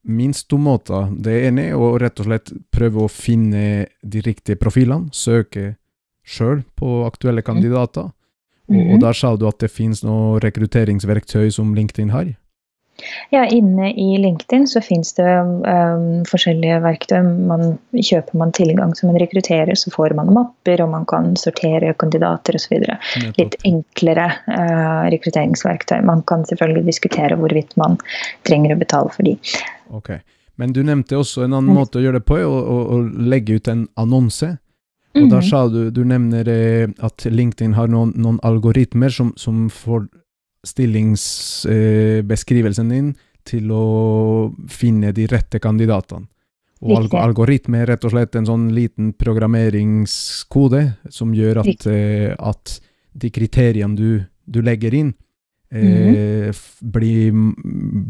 minst to måter. Det ene er å rett og slett prøve å finne de riktige profilene, søke sjøl på aktuelle mm. kandidater. Og, og mhm. der sa du at det finnes noe rekrutteringsverktøy som LinkedIn har? Ja, inne i LinkedIn så finnes det um, forskjellige verktøy. Man, kjøper man tilgang som en rekrutterer, så får man mapper, og man kan sortere kandidater osv. Litt enklere uh, rekrutteringsverktøy. Man kan selvfølgelig diskutere hvorvidt man trenger å betale for de. Ok, Men du nevnte også en annen måte å gjøre det på, å, å, å legge ut en annonse. Og da mhm. sa du, du nevner eh, at LinkedIn har noen, noen algoritmer som, som får stillingsbeskrivelsen eh, din til å finne de rette kandidatene. Og alg algoritme er rett og slett en sånn liten programmeringskode som gjør at, eh, at de kriteriene du, du legger inn, eh, mm -hmm. blir,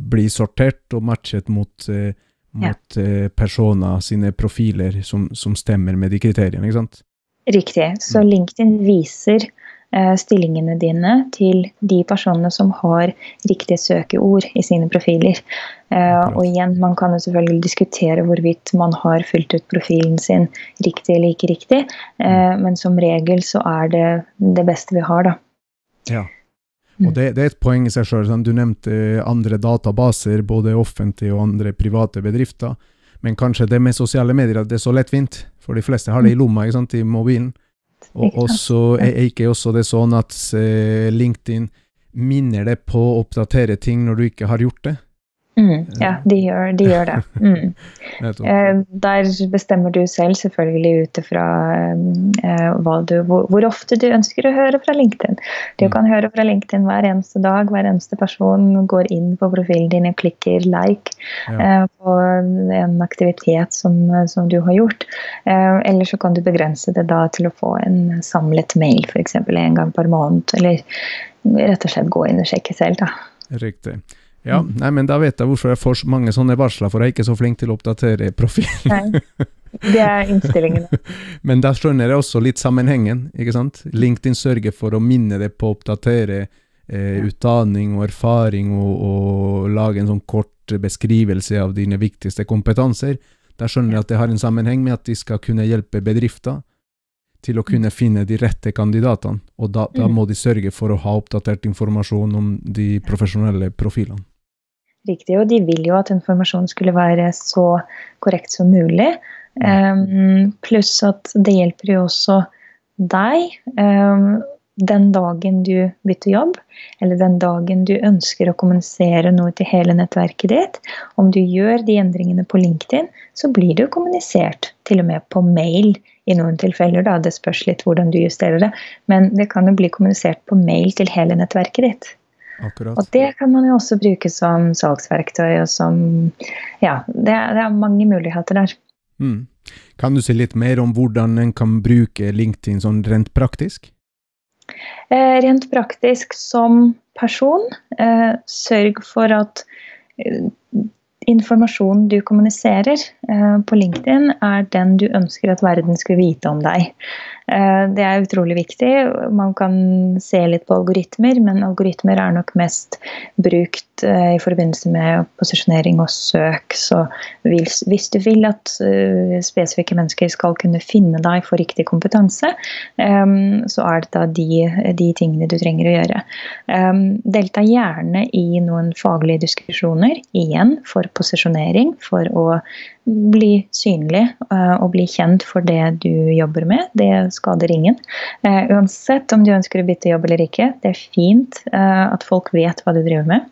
bli, sortert og matchet mot eh, mot ja. Eh, personer sine profiler som, som, stemmer med de kriteriene, ikke sant? Riktig. Så mm. LinkedIn viser stillingene dine til de personene som har riktige søkeord i sine profiler. Eh, og igjen, man kan jo selvfølgelig diskutere hvorvidt man har fylt ut profilen sin riktig eller ikke riktig, eh, mm. men som regel så er det det beste vi har, da. Ja. Og det, det, er et poeng i seg sjøl. Sånn, du nevnte andre databaser, både offentlige og andre private bedrifter. Men kanskje det med sosiale medier det er så lettvint, for de fleste har det i lomma, ikke sant, i mobilen. Og så er ikke også det sånn at eh, LinkedIn minner deg på å oppdatere ting når du ikke har gjort det. Mm, ja, de gjør, de gjør det. Mm. Eh, der bestemmer du selv selvfølgelig ut ifra eh, hvor, hvor, ofte du ønsker å høre fra LinkedIn. Du mm. kan høre fra LinkedIn hver eneste dag. Hver eneste person går inn på profilen din og klikker like ja. eh, på en aktivitet som, som du har gjort. Eh, eller så kan du begrense det da til å få en samlet mail f.eks. en gang per måned. Eller rett og slett gå inn og sjekke selv. da. Riktig. Ja, mm. nei, men da vet jeg hvorfor jeg får mange sånne varsler, for jeg er ikke så flink til å oppdatere profilen. det er innstillingene. men da skjønner jeg også litt sammenhengen, ikke sant. LinkedIn sørger for å minne deg på å oppdatere eh, utdanning og erfaring, og, og, lage en sånn kort beskrivelse av dine viktigste kompetanser. Da skjønner jeg at det har en sammenheng med at de skal kunne hjelpe bedrifter til å kunne finne de rette kandidatene. Og da, da, mm. må de sørge for å ha oppdatert informasjon om de profesjonelle profilene. Riktig, og de vil jo at informasjonen skulle være så korrekt som mulig. Um, pluss at det hjelper jo også deg um, den dagen du bytter jobb, eller den dagen du ønsker å kommunisere noe til hele nettverket ditt. Om du gjør de endringene på LinkedIn, så blir det jo kommunisert til og med på mail i noen tilfeller. Da. Det spørs litt hvordan du justerer det, men det kan jo bli kommunisert på mail til hele nettverket ditt. Akkurat. Og det kan man jo også bruke som salgsverktøy. og som, ja, det, det er mange muligheter der. Mm. Kan du si litt mer om hvordan en kan bruke LinkedIn sånn rent praktisk? Eh, rent praktisk som person, eh, sørg for at eh, informasjonen du kommuniserer på LinkedIn, er den du ønsker at verden skal vite om deg. Eh, det er utrolig viktig. Man kan se litt på algoritmer, men algoritmer er nok mest brukt eh, i forbindelse med posisjonering og søk. Så hvis du vil at eh, spesifikke mennesker skal kunne finne deg for riktig kompetanse, så er det da de, de tingene du trenger å gjøre. Delta gjerne i noen faglige diskusjoner, igjen for posisjonering, for å bli synlig uh, og bli kjent for det du jobber med. Det skader ingen. Uh, uansett om du ønsker å bytte jobb eller ikke. Det er fint uh, at folk vet hva du driver med.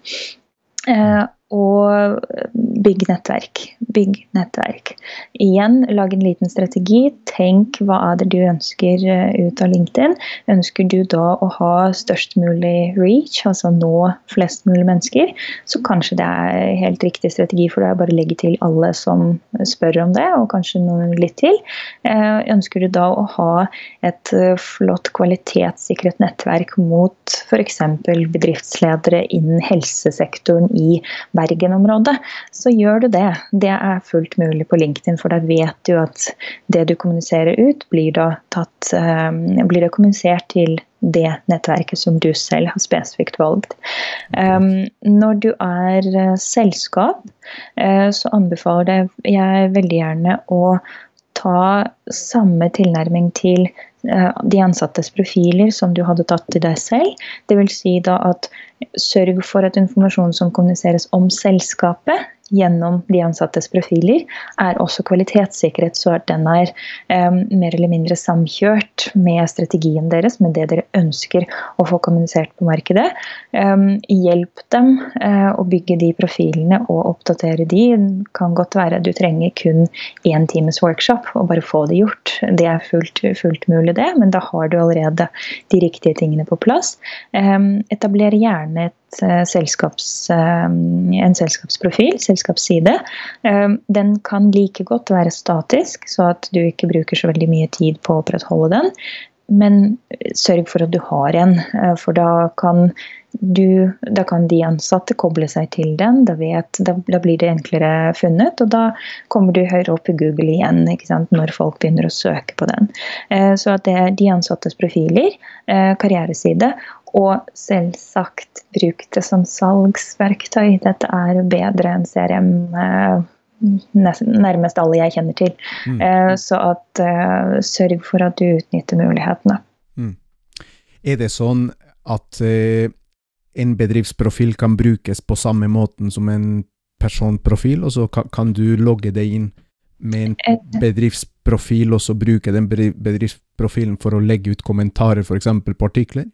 og bygg nettverk. Bygg nettverk. Igjen, lag en liten strategi. Tenk hva er det du ønsker eh, ut av LinkedIn. Ønsker du da å ha størst mulig reach, altså nå flest mulig mennesker, så kanskje det er helt riktig strategi for deg å bare legge til alle som spør om det, og kanskje noen litt til. Eh, ønsker du da å ha et eh, flott kvalitetssikret nettverk mot f.eks. bedriftsledere innen helsesektoren i Bergen-området, så gjør du det. Det er fullt mulig på LinkedIn, for da vet du at det du kommuniserer ut, blir da tatt, um, blir det kommunisert til det nettverket som du selv har spesifikt valgt. Um, når du er uh, selskap, uh, så anbefaler jeg veldig gjerne å ta samme tilnærming til uh, de ansattes profiler som du hadde tatt til deg selv. Dvs. Si da at sørg for at informasjon som kommuniseres om selskapet, gjennom de ansattes profiler, er også kvalitetssikret, så at den er um, mer eller mindre samkjørt med strategien deres, med det dere ønsker å få kommunisert på markedet. Um, hjelp dem uh, å bygge de profilene og oppdatere de. Det kan godt være at du trenger kun én times workshop og bare få det gjort. Det er fullt, fullt mulig, det, men da har du allerede de riktige tingene på plass. Um, etabler gjerne et uh, selskaps, en selskapsprofil, selskapsside. side. den kan like godt være statisk, så at du ikke bruker så veldig mye tid på å opprettholde den. Men sørg for at du har en, for da kan, du, da kan de ansatte koble seg til den. Da, vet, da, da, blir det enklere funnet, og da kommer du høyere opp i Google igjen når folk begynner å søke på den. Så at det er de ansattes profiler, karriereside, og selvsagt bruk det som salgsverktøy. Dette er bedre enn CRM. Eh, nærmest alle jeg kjenner til. Mm. Eh, så at uh, sørg for at du utnytter mulighetene. Mm. Er det sånn at en bedriftsprofil kan brukes på samme måten som en personprofil, og så kan, kan du logge deg inn med en bedriftsprofil, og så bruke den bedriftsprofilen for å legge ut kommentarer f.eks. på artikler?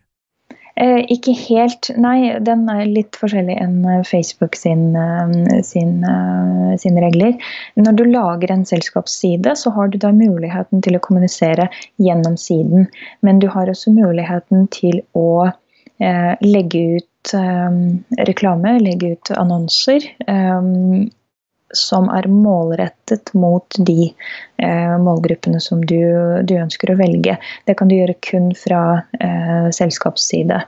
Eh, ikke helt, nei. Den er litt forskjellig enn eh, Facebook sin, eh, sin, eh, sin, regler. Når du lager en selskapsside, så har du da muligheten til å kommunisere gjennom siden. Men du har også muligheten til å eh, legge ut eh, reklame, legge ut annonser som er målrettet mot de eh, målgruppene som du, du, ønsker å velge. Det kan du gjøre kun fra eh, selskapsside.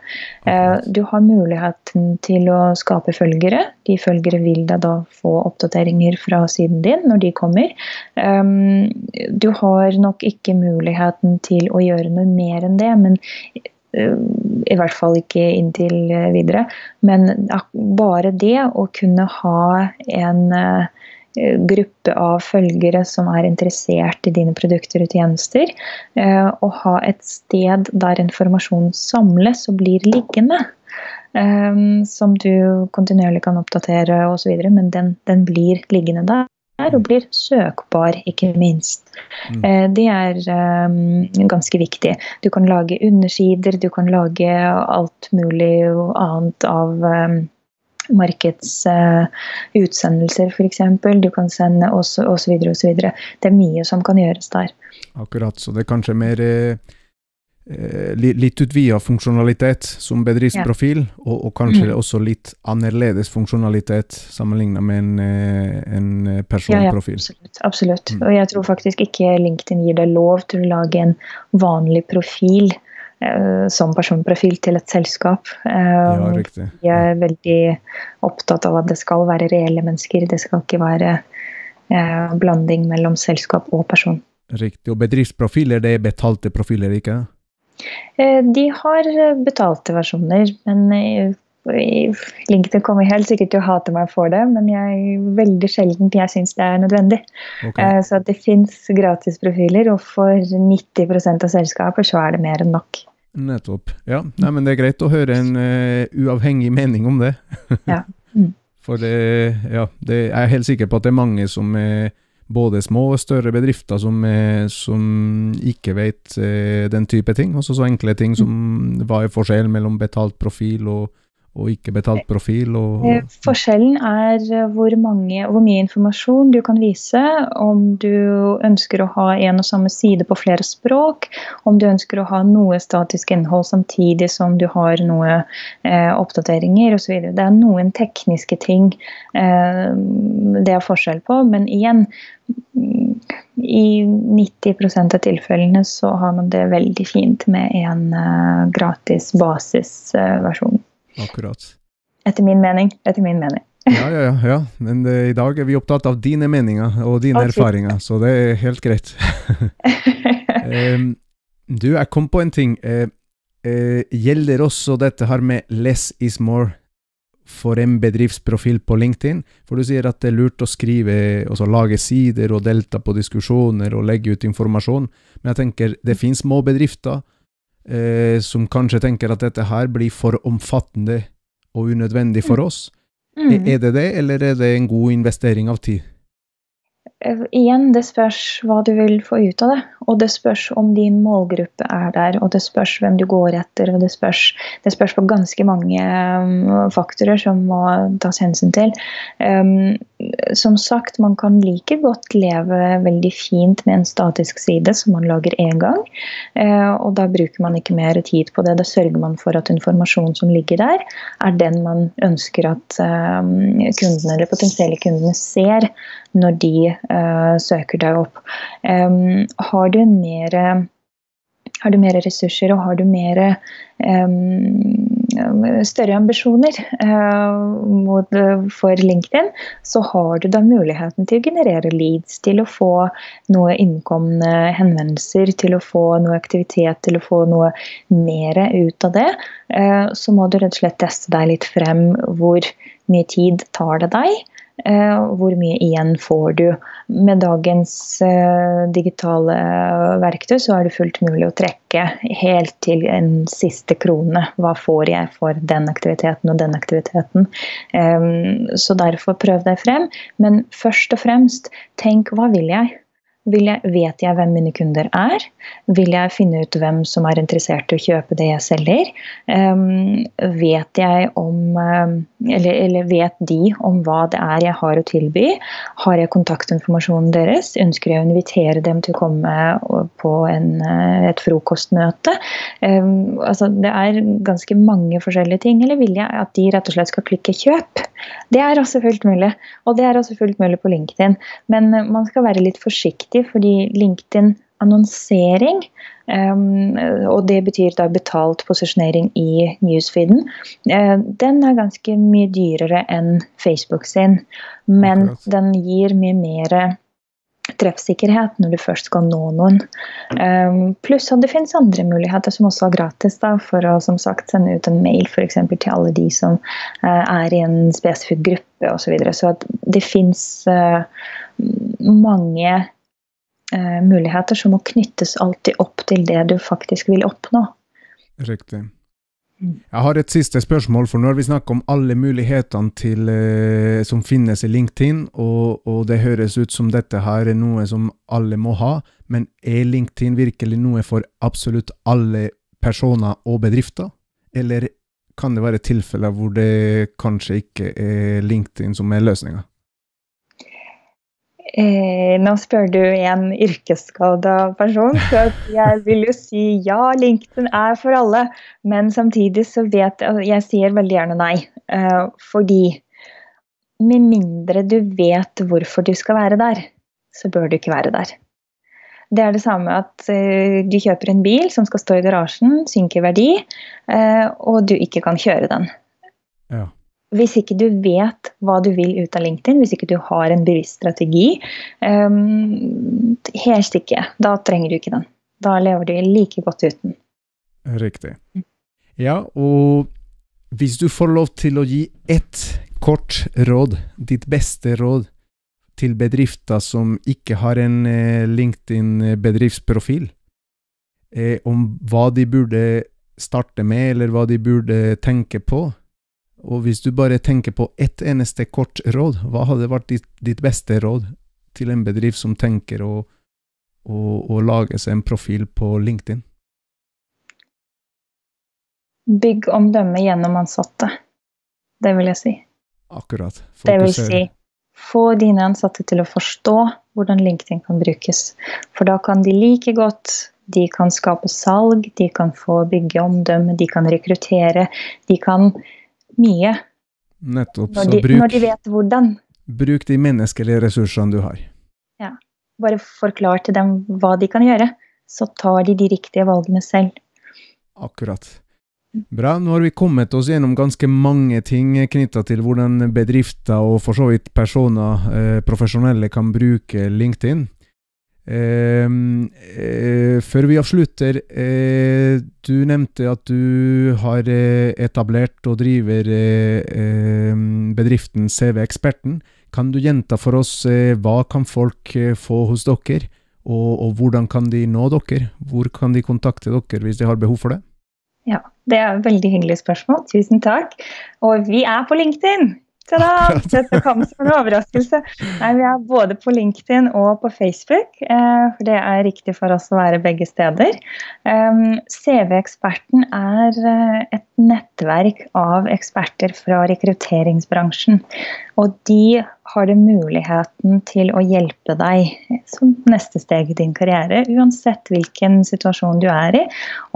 Eh, du har muligheten til å skape følgere. De følgere vil deg da få oppdateringer fra siden din når de kommer. Um, du har nok ikke muligheten til å gjøre noe mer enn det, men I hvert fall ikke inntil eh, videre. Men bare det å kunne ha en eh, gruppe av følgere som er interessert i dine produkter og tjenester, og ha et sted der informasjon samles og blir liggende. Som du kontinuerlig kan oppdatere osv., men den, den blir liggende der er og blir søkbar, ikke minst. Mm. Eh, det er um, ganske viktig. Du kan lage undersider, du kan lage alt mulig annet av um, markedsutsendelser, uh, f.eks. Du kan sende osv. osv. Det er mye som kan gjøres der. Akkurat, så det er kanskje mer Eh, litt utvida funksjonalitet som bedriftsprofil, ja. og, og, kanskje mm. også litt annerledes funksjonalitet sammenlignet med en, eh, en eh, personprofil. Ja, ja, absolutt. absolutt. Mm. Og jeg tror faktisk ikke LinkedIn gir deg lov til å lage en vanlig profil eh, som personprofil til et selskap. Eh, ja, riktig. Vi er veldig opptatt av at det skal være reelle mennesker. Det skal ikke være eh, blanding mellom selskap og person. Riktig. Og bedriftsprofiler, det er betalte profiler, ikke? Eh, de har eh, betalte versjoner, men eh, LinkedIn kommer helt sikkert til å hate meg for det, men jeg veldig sjelden jeg syns det er nødvendig. Okay. Så det fins gratisprofiler, og for 90% av selskaper så er det mer enn nok. Nettopp. Ja, Nei, men det er greit å høre en uh, uavhengig mening om det. ja. Mm. For det, ja, det, jeg er helt sikker på at det er mange som er både små og større bedrifter som, eh, som ikke vet eh, den type ting. Også så enkle ting som hva er forskjellen mellom betalt profil og, og ikke betalt profil? Og, Eh, Forskjellen er eh, hvor, mange, hvor mye informasjon du kan vise, om du ønsker å ha en og samme side på flere språk, om du ønsker å ha noe statisk innhold samtidig som du har noe eh, oppdateringer osv. Det er noen tekniske ting eh, det er forskjell på, men igjen i 90% av tilfellene så har man det veldig fint med en eh, gratis basisversjon. Akkurat. Etter min mening. Etter min mening. Ja, ja, ja. ja. Men det, i dag er vi opptatt av dine meninger og dine okay. erfaringer, så det er helt greit. um, du, jeg kom på en ting. Uh, uh, gjelder også dette her med less is more for en bedriftsprofil på LinkedIn? For du sier at det er lurt å skrive, altså lage sider og delta på diskusjoner og legge ut informasjon, men jeg tenker det finnes små bedrifter eh, som kanskje tenker at dette her blir for omfattende og unødvendig for oss. Mm. Er- Er det det, eller er det en god investering av tid? Eh, Igjen, det spørs hva du vil få ut av det. Og det spørs om din målgruppe er der, og det spørs hvem du går etter. Og det spørs, det spørs på ganske mange um, faktorer som må tas hensyn til. Um, som sagt, man kan like godt leve veldig fint med en statisk side som man lager én gang. Uh, og da bruker man ikke mer tid på det. Da sørger man for at informasjonen som ligger der, er den man ønsker at um, kundene eller potensielle kundene ser når de uh, søker deg opp. Um, har du mer har du mer ressurser og har du mer um, større ambisjoner uh, for LinkedIn, så har du da muligheten til å generere leads, til å få noe innkomne henvendelser, til å få noe aktivitet, til å få noe mer ut av det. Uh, så må du rett og slett teste deg litt frem hvor mye tid tar det deg. Eh, hvor mye igjen får du? Med dagens eh, digitale verktøy så er det fullt mulig å trekke helt til en siste krone. Hva får jeg for den aktiviteten og den aktiviteten? Eh, så derfor prøv deg frem. Men først og fremst, tenk hva vil jeg? Jeg, vet jeg hvem mine kunder er? Vil jeg finne ut hvem som er interessert i å kjøpe det jeg selger? Um, vet jeg om um, eller, eller vet de om hva det er jeg har å tilby? Har jeg kontaktinformasjonen deres? Ønsker jeg å invitere dem til å komme på en, uh, et frokostmøte? Um, altså, det er ganske mange forskjellige ting. Eller vil jeg at de rett og slett skal klikke 'kjøp'? Det er også fullt mulig. Og det er også fullt mulig på LinkedIn. Men uh, man skal være litt forsiktig, fordi LinkedIn annonsering, um, og det betyr da betalt posisjonering i newsfeeden, uh, den er ganske mye dyrere enn Facebook sin. Men Akkurat. den gir mye mer treffsikkerhet når du først skal nå noen. Um, pluss at det finnes andre muligheter som også er gratis, da, for å som sagt sende ut en mail for eksempel, til alle de som eh, er i en spesifikk gruppe osv. Så, videre. så det fins eh, mange eh, muligheter som må knyttes alltid opp til det du faktisk vil oppnå. Riktig. Mm. Jeg har et siste spørsmål, for nå har vi snakket om alle mulighetene til, eh, som finnes i LinkedIn, og, og det høres ut som dette her er noe som alle må ha, men er LinkedIn virkelig noe for absolutt alle personer og bedrifter? Eller kan det være tilfeller hvor det kanskje ikke er LinkedIn som er løsninga? Eh, nå spør du en yrkesskada person, så jeg vil jo si ja, LinkedIn er for alle. Men samtidig så vet jeg altså, Jeg sier veldig gjerne nei. Eh, fordi med mindre du vet hvorfor du skal være der, så bør du ikke være der. Det er det samme at eh, du kjøper en bil som skal stå i garasjen, synker verdi, eh, og du ikke kan kjøre den. Hvis ikke du vet hva du vil ut av LinkedIn, hvis ikke du har en bevisst strategi, um, helst ikke. Da trenger du ikke den. Da lever du like godt uten. Riktig. Ja, og hvis du får lov til å gi ett kort råd, ditt beste råd, til bedrifter som ikke har en eh, LinkedIn-bedriftsprofil, eh, om hva de burde starte med, eller hva de burde tenke på, og hvis du bare tenker på ett eneste kort råd, hva hadde vært ditt, ditt beste råd til en bedrift som tenker å, å, å lage seg en profil på LinkedIn? Bygg omdømme gjennom ansatte. det vil jeg si. Akkurat. Det vil si få dine ansatte til å forstå hvordan LinkedIn kan brukes. For da kan de like godt de kan skape salg, de kan få bygge omdømme, de kan rekruttere. De kan mye. Nettopp. Når de, bruk, når de vet hvordan. Bruk de menneskelige ressursene du har. Ja. Bare forklar til dem hva de kan gjøre, så tar de de riktige valgene selv. Akkurat. Bra. Nå har vi kommet oss gjennom ganske mange ting knytta til hvordan bedrifter og for så vidt personer, eh, profesjonelle, kan bruke LinkedIn. Eh, eh, før vi avslutter, eh, du nevnte at du har eh, etablert og driver eh, bedriften CV Eksperten. Kan du gjenta for oss hva kan folk få hos dere, og, og hvordan kan de nå dere? Hvor kan de kontakte dere hvis de har behov for det? Ja, det er et veldig hyggelig spørsmål. Tusen takk. Og vi er på LinkedIn! Ta-da! Dette kom som en overraskelse. Nei, vi er både på LinkedIn og på Facebook, eh, for det er riktig for oss å være begge steder. Um, CV-eksperten er eh, et nettverk av eksperter fra rekrutteringsbransjen. Og de har det muligheten til å hjelpe deg som neste steg i din karriere, uansett hvilken situasjon du er i.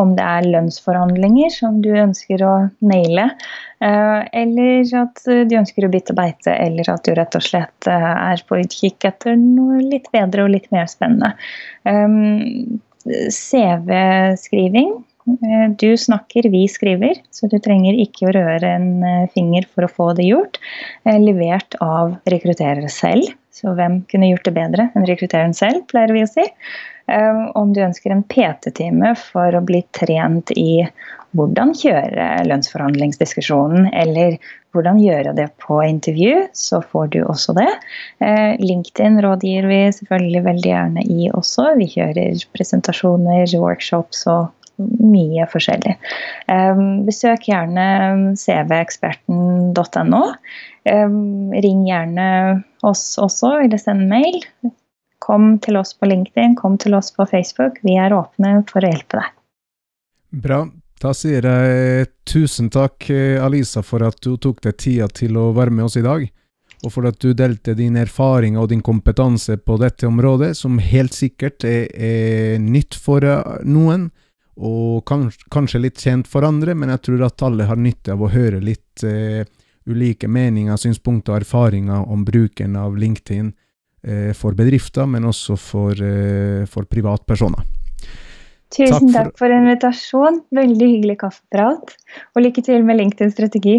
Om det er lønnsforhandlinger som du ønsker å naile, eh, eller at du ønsker å bytte beite, eller at du rett og slett eh, er på utkikk etter noe litt bedre og litt mer spennende. Um, CV-skriving du snakker, vi skriver, så du trenger ikke å røre en eh, finger for å få det gjort. Eh, levert av rekrutterere selv, så hvem kunne gjort det bedre enn rekruttereren selv, pleier vi å si. Om du ønsker en PT-time for å bli trent i hvordan kjøre lønnsforhandlingsdiskusjonen, eller hvordan gjøre det på intervju, så får du også det. LinkedIn rådgir vi selvfølgelig veldig gjerne i også. Vi kjører presentasjoner, workshops og mye forskjellig. Besøk gjerne cveksperten.no. Ring gjerne oss også, eller send mail. Kom til oss på LinkedIn, kom til oss på Facebook. Vi er åpne for å hjelpe deg. Bra. Da sier jeg tusen takk, Alisa, for at du tok deg tida til å være med oss i dag. Og for at du delte din erfaring og din kompetanse på dette området, som helt sikkert er, er nytt for noen og kanskje, kanskje litt kjent for andre, men jeg tror at alle har nytte av å høre litt eh, ulike meninger, synspunkter og erfaringer om bruken av LinkedIn eh, for bedrifter, men også for, eh, for privatpersoner. Tusen takk for, takk for invitasjon. Veldig hyggelig kaffeprat. Og lykke til med LinkedIn-strategi.